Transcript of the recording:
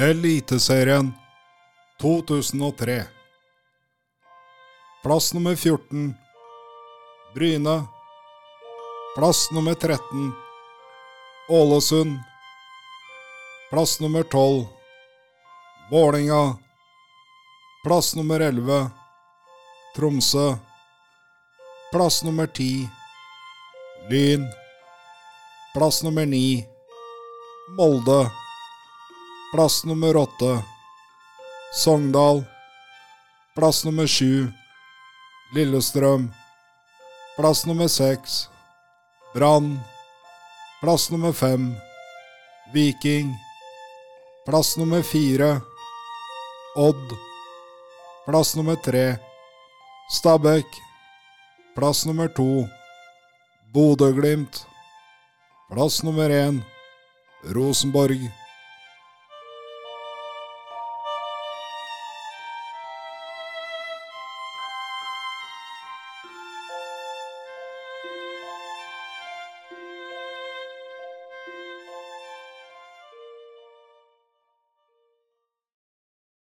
Eliteserien 2003. Plass nummer 14 Bryne. Plass nummer 13 Ålesund. Plass nummer 12 Vålinga. Plass nummer 11 Tromsø. Plass nummer 10 Lyn. Plass nummer 9 Molde. Plass nummer 8 Sogndal. Plass nummer 7 Lillestrøm. Plass nummer 6 Brann. Plass nummer 5 Viking. Plass nummer 4 Odd. Plass nummer 3 Stabæk. Plass nummer 2 Bodø-Glimt. Plass nummer 1 Rosenborg.